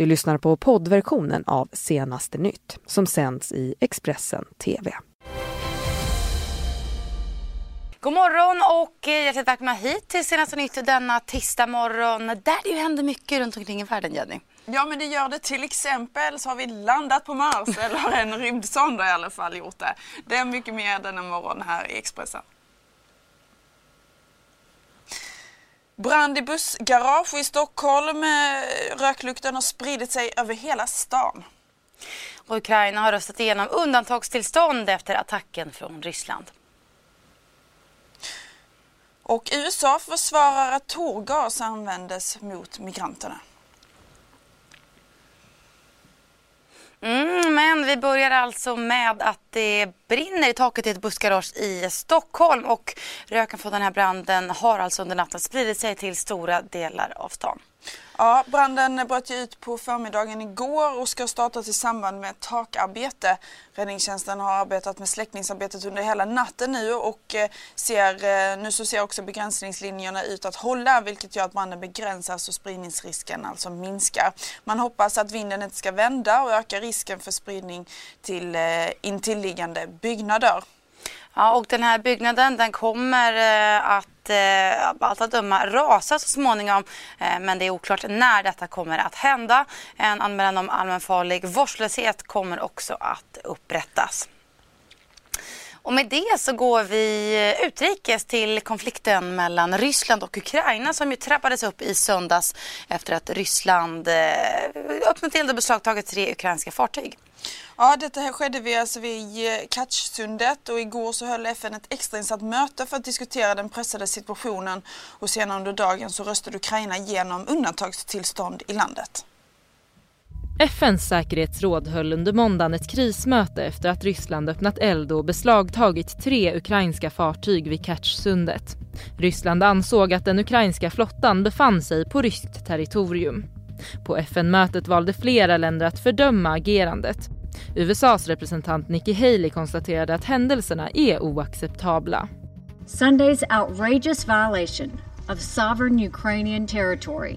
Du lyssnar på poddversionen av Senaste nytt som sänds i Expressen TV. God morgon och eh, hjärtligt välkomna hit till Senaste nytt denna tisdag morgon där det ju händer mycket runt omkring i världen Jenny. Ja men det gör det till exempel så har vi landat på Mars eller en rymdsond har i alla fall gjort det. Det är mycket mer denna morgon här i Expressen. Brand i bussgarage i Stockholm. Röklukten har spridit sig över hela stan. Och Ukraina har röstat igenom undantagstillstånd efter attacken från Ryssland. Och USA försvarar att tårgas användes mot migranterna. Mm, men vi börjar alltså med att det brinner i taket i ett bussgarage i Stockholm och röken från den här branden har alltså under natten spridit sig till stora delar av stan. Ja, branden bröt ut på förmiddagen igår och ska startat i samband med takarbete. Räddningstjänsten har arbetat med släckningsarbetet under hela natten nu och eh, ser, eh, nu så ser också begränsningslinjerna ut att hålla vilket gör att branden begränsas och spridningsrisken alltså minskar. Man hoppas att vinden inte ska vända och öka risken för spridning till eh, intilliggande byggnader. Ja, och den här byggnaden den kommer eh, att eh, allt att döma rasa så småningom. Eh, men det är oklart när detta kommer att hända. En anmälan om allmänfarlig vårdslöshet kommer också att upprättas. Och med det så går vi utrikes till konflikten mellan Ryssland och Ukraina som ju trappades upp i söndags efter att Ryssland eh, öppnat eld och beslagtagit tre ukrainska fartyg. Ja, detta här skedde vid, alltså vid eh, Katchsundet och igår så höll FN ett extrainsatt möte för att diskutera den pressade situationen och senare under dagen så röstade Ukraina igenom undantagstillstånd i landet. FNs säkerhetsråd höll under måndagen ett krismöte efter att Ryssland öppnat eld och beslagtagit tre ukrainska fartyg vid Kertjsundet. Ryssland ansåg att den ukrainska flottan befann sig på ryskt territorium. På FN-mötet valde flera länder att fördöma agerandet USAs representant Nikki Haley konstaterade att händelserna är oacceptabla. Sunday's outrageous violation of sovereign Ukrainian territory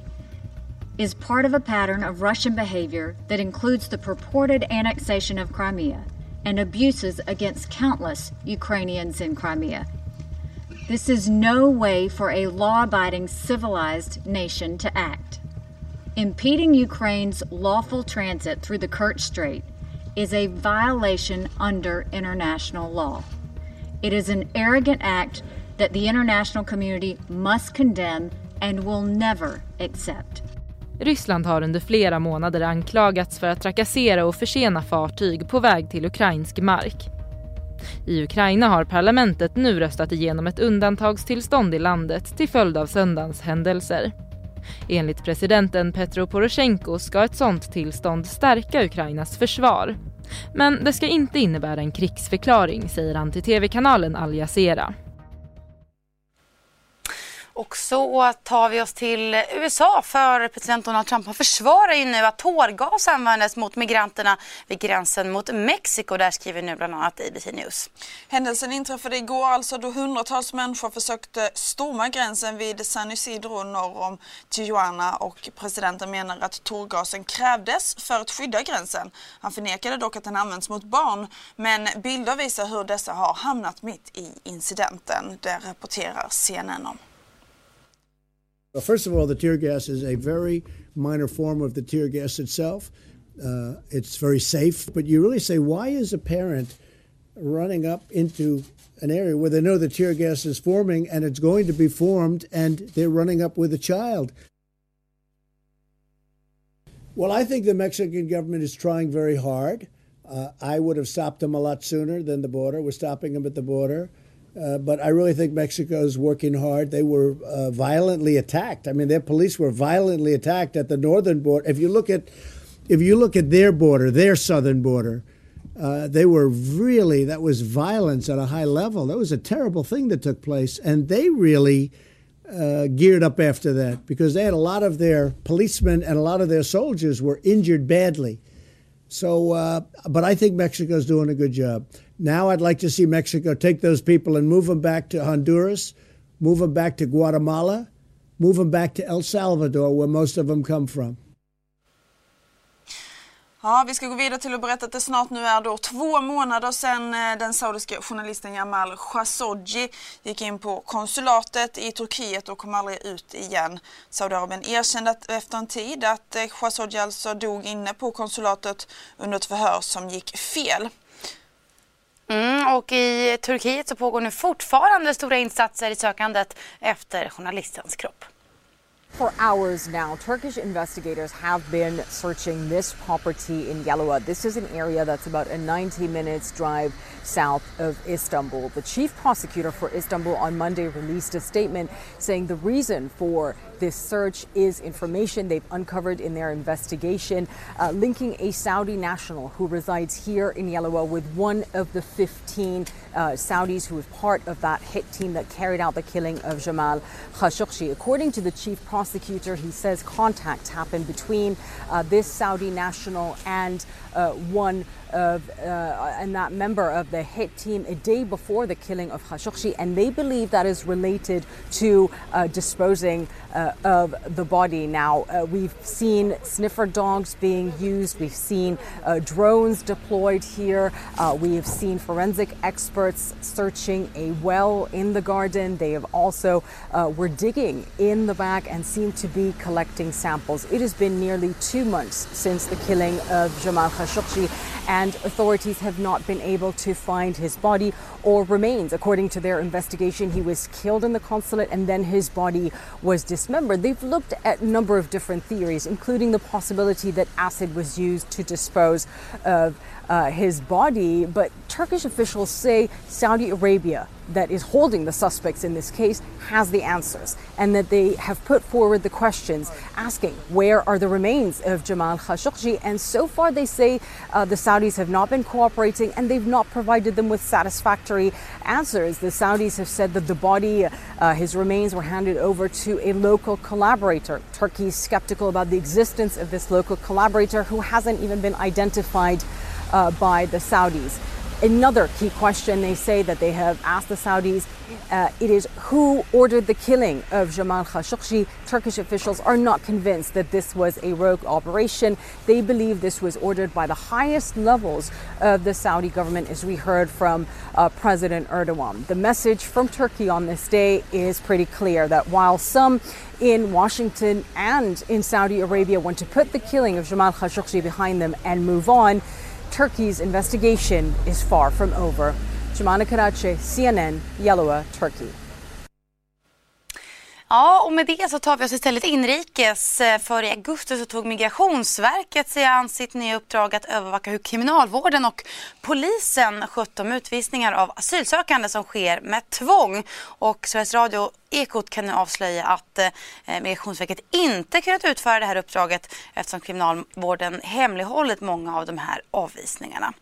is part of a pattern of Russian behavior that includes the purported annexation of Crimea and abuses against countless Ukrainians in Crimea. This is no way for a law abiding, civilized nation to act. Impeding Ukraine's lawful transit through the Kerch Strait is a violation under international law. It is an arrogant act that the international community must condemn and will never accept. Ryssland har under flera månader anklagats för att trakassera och försena fartyg på väg till ukrainsk mark. I Ukraina har parlamentet nu röstat igenom ett undantagstillstånd i landet till följd av söndagens händelser. Enligt presidenten Petro Poroshenko ska ett sådant tillstånd stärka Ukrainas försvar. Men det ska inte innebära en krigsförklaring, säger han till tv-kanalen Al Jazeera. Och så tar vi oss till USA för president Donald Trump han försvarar ju nu att tårgas användes mot migranterna vid gränsen mot Mexiko. Där skriver nu bland annat ABC News. Händelsen inträffade igår alltså då hundratals människor försökte storma gränsen vid San Isidro norr om Tijuana och presidenten menar att tårgasen krävdes för att skydda gränsen. Han förnekade dock att den används mot barn men bilder visar hur dessa har hamnat mitt i incidenten. Det rapporterar CNN om. Well, first of all, the tear gas is a very minor form of the tear gas itself. Uh, it's very safe, but you really say, why is a parent running up into an area where they know the tear gas is forming and it's going to be formed, and they're running up with a child? Well, I think the Mexican government is trying very hard. Uh, I would have stopped them a lot sooner than the border. We're stopping them at the border. Uh, but I really think Mexico is working hard. They were uh, violently attacked. I mean, their police were violently attacked at the northern border. If you look at, if you look at their border, their southern border, uh, they were really that was violence at a high level. That was a terrible thing that took place, and they really uh, geared up after that because they had a lot of their policemen and a lot of their soldiers were injured badly. So, uh, but I think Mexico's doing a good job. Now I'd like to see Mexico take those people and move them back to Honduras, move them back to Guatemala, move them back to El Salvador, where most of them come from. Ja, vi ska gå vidare till att berätta att det snart nu är då två månader sedan eh, den saudiska journalisten Jamal Khashoggi gick in på konsulatet i Turkiet och kom aldrig ut igen. Saudiarabien erkände efter en tid att eh, Khashoggi alltså dog inne på konsulatet under ett förhör som gick fel. Mm, och i Turkiet så pågår nu fortfarande stora insatser i sökandet efter journalistens kropp. For hours now, Turkish investigators have been searching this property in Yalova. This is an area that's about a 90 minutes drive south of Istanbul. The chief prosecutor for Istanbul on Monday released a statement saying the reason for this search is information they've uncovered in their investigation uh, linking a Saudi national who resides here in Yalova with one of the 15 uh, Saudis who was part of that hit team that carried out the killing of Jamal Khashoggi. According to the chief prosecutor, he says contact happened between uh, this Saudi national and uh, one of uh, and that member of the hit team a day before the killing of Khashoggi, and they believe that is related to uh, disposing uh, of the body. Now uh, we've seen sniffer dogs being used, we've seen uh, drones deployed here, uh, we have seen forensic experts searching a well in the garden. They have also were digging in the back and seem to be collecting samples. It has been nearly two months since the killing of Jamal Khashoggi, and authorities have not been able to find his body or remains. According to their investigation, he was killed in the consulate and then his body was dismembered. They've looked at a number of different theories, including the possibility that acid was used to dispose of uh, his body, but Turkish officials say Saudi Arabia, that is holding the suspects in this case, has the answers, and that they have put forward the questions asking where are the remains of Jamal Khashoggi. And so far, they say uh, the Saudis have not been cooperating and they've not provided them with satisfactory answers. The Saudis have said that the body, uh, his remains, were handed over to a local collaborator. Turkey is skeptical about the existence of this local collaborator who hasn't even been identified uh, by the Saudis. Another key question they say that they have asked the Saudis uh, it is who ordered the killing of Jamal Khashoggi. Turkish officials are not convinced that this was a rogue operation. They believe this was ordered by the highest levels of the Saudi government, as we heard from uh, President Erdogan. The message from Turkey on this day is pretty clear that while some in Washington and in Saudi Arabia want to put the killing of Jamal Khashoggi behind them and move on, Turkey's investigation is far from over. Jumana Karachi, CNN, Yalova, Turkey. Ja, och med det så tar vi oss istället inrikes. Eh, För i augusti så tog Migrationsverket sig an sitt nya uppdrag att övervaka hur kriminalvården och polisen skött de utvisningar av asylsökande som sker med tvång. Och Sveriges Radio Ekot kan nu avslöja att eh, Migrationsverket inte kunnat utföra det här uppdraget eftersom kriminalvården hemlighållit många av de här avvisningarna.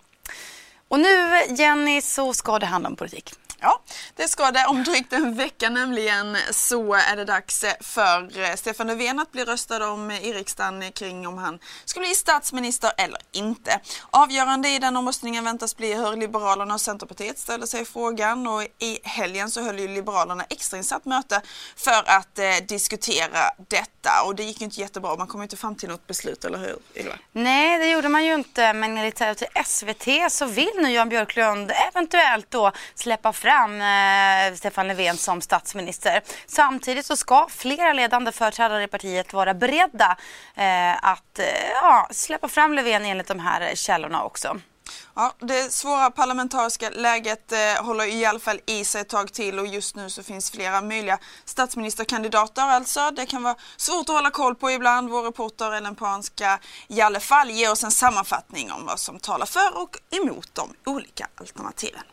Och nu Jenny så ska det handla om politik. Ja, ska det. Om drygt en vecka nämligen så är det dags eh, för eh, Stefan Löfven att bli röstad om eh, i riksdagen kring om han ska bli statsminister eller inte. Avgörande i den omröstningen väntas bli hur Liberalerna och Centerpartiet ställer sig i frågan och i helgen så höll ju Liberalerna extrainsatt möte för att eh, diskutera detta och det gick ju inte jättebra. Man kom inte fram till något beslut, eller hur Ylva? Nej, det gjorde man ju inte, men enligt SVT så vill nu Jan Björklund eventuellt då släppa fram fram eh, Stefan Löfven som statsminister. Samtidigt så ska flera ledande företrädare i partiet vara beredda eh, att eh, ja, släppa fram Löfven enligt de här källorna också. Ja, det svåra parlamentariska läget eh, håller i alla fall i sig ett tag till och just nu så finns flera möjliga statsministerkandidater alltså. Det kan vara svårt att hålla koll på ibland. Vår reporter Ellen Pan ska i alla fall ge oss en sammanfattning om vad som talar för och emot de olika alternativen.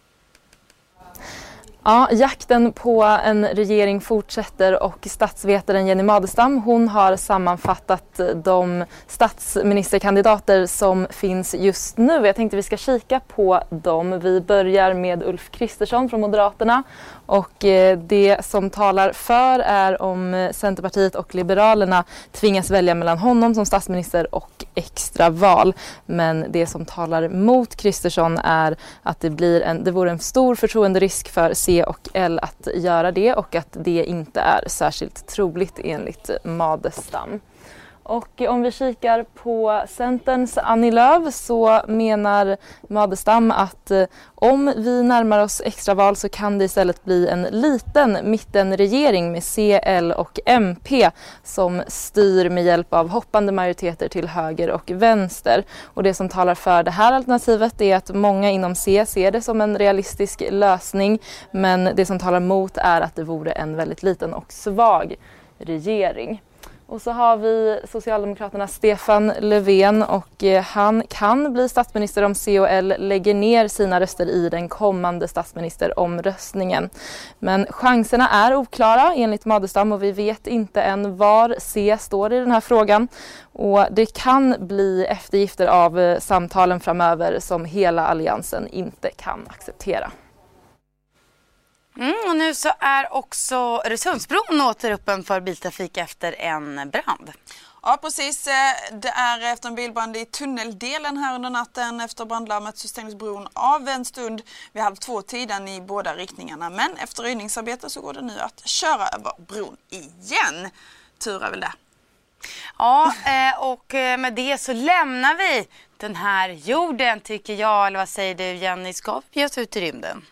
Ja, jakten på en regering fortsätter och statsvetaren Jenny Madestam hon har sammanfattat de statsministerkandidater som finns just nu. Jag tänkte vi ska kika på dem. Vi börjar med Ulf Kristersson från Moderaterna och eh, det som talar för är om Centerpartiet och Liberalerna tvingas välja mellan honom som statsminister och extraval. Men det som talar mot Kristersson är att det, blir en, det vore en stor förtroenderisk för C och L att göra det och att det inte är särskilt troligt enligt Madestam. Och om vi kikar på Centerns Annie Lööf så menar Madestam att eh, om vi närmar oss extraval så kan det istället bli en liten mittenregering med C, L och MP som styr med hjälp av hoppande majoriteter till höger och vänster. Och det som talar för det här alternativet är att många inom C ser det som en realistisk lösning men det som talar mot är att det vore en väldigt liten och svag regering. Och så har vi Socialdemokraterna, Stefan Löfven och eh, han kan bli statsminister om COL lägger ner sina röster i den kommande statsministeromröstningen. Men chanserna är oklara enligt Madestam och vi vet inte än var C står i den här frågan. Och det kan bli eftergifter av eh, samtalen framöver som hela alliansen inte kan acceptera. Mm, och nu så är också Öresundsbron återöppen för biltrafik efter en brand. Ja precis, eh, det är efter en bilbrand i tunneldelen här under natten. Efter brandlarmet så stängdes bron av en stund vid halv två-tiden i båda riktningarna. Men efter röjningsarbete så går det nu att köra över bron igen. Tur är väl det. Ja, eh, och eh, med det så lämnar vi den här jorden tycker jag. Eller vad säger du Jenny? Ska vi ge oss ut i rymden?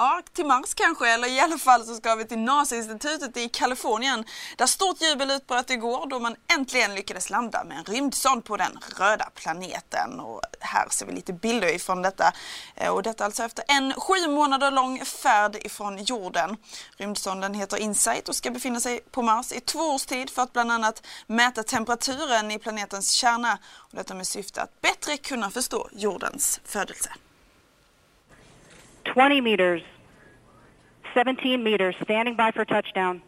Ja, till Mars kanske, eller i alla fall så ska vi till NASA-institutet i Kalifornien där stort jubel utbröt igår då man äntligen lyckades landa med en rymdsond på den röda planeten. Och här ser vi lite bilder ifrån detta. Eh, och detta alltså efter en sju månader lång färd ifrån jorden. Rymdsonden heter InSight och ska befinna sig på Mars i två års tid för att bland annat mäta temperaturen i planetens kärna. Och detta med syfte att bättre kunna förstå jordens födelse. 20 meters, 17 meters, standing by for touchdown.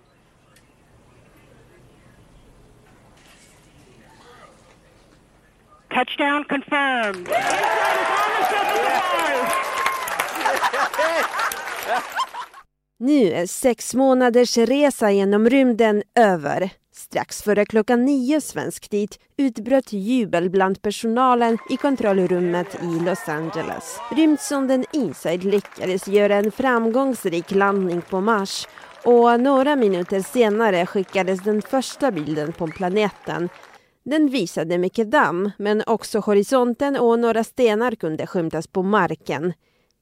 Touchdown confirmed. Nu är sex månaders resa genom rymden över. Strax före klockan nio svensk tid utbröt jubel bland personalen i kontrollrummet i Los Angeles. Rymdsonden InSight lyckades göra en framgångsrik landning på Mars och några minuter senare skickades den första bilden på planeten. Den visade mycket damm, men också horisonten och några stenar kunde skymtas på marken.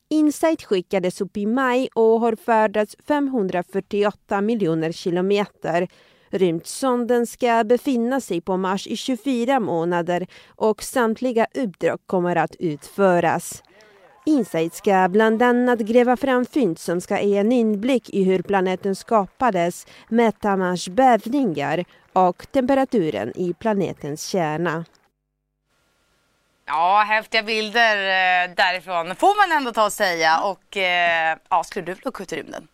Insight skickades upp i maj och har färdats 548 miljoner kilometer Rymdsonden ska befinna sig på Mars i 24 månader och samtliga uppdrag kommer att utföras. Insight ska bland annat gräva fram fynd som ska ge en inblick i hur planeten skapades, mäta Mars bävningar och temperaturen i planetens kärna. Ja, häftiga bilder eh, därifrån får man ändå ta och säga. Och eh, ja, skulle du vilja åka ut i rymden?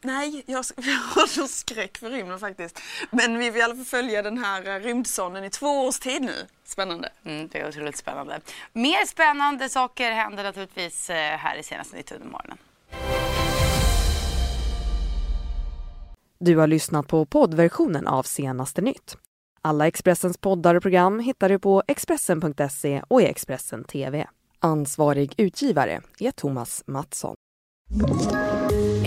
Nej, jag, jag har så skräck för rymden faktiskt. Men vi vill i alla fall följa den här eh, rymdsonden i två års tid nu. Spännande. Mm, det är otroligt spännande. Mer spännande saker händer naturligtvis eh, här i senaste Nytt under morgonen. Du har lyssnat på poddversionen av Senaste nytt. Alla Expressens poddar och program hittar du på Expressen.se och i Expressen TV. Ansvarig utgivare är Thomas Mattsson.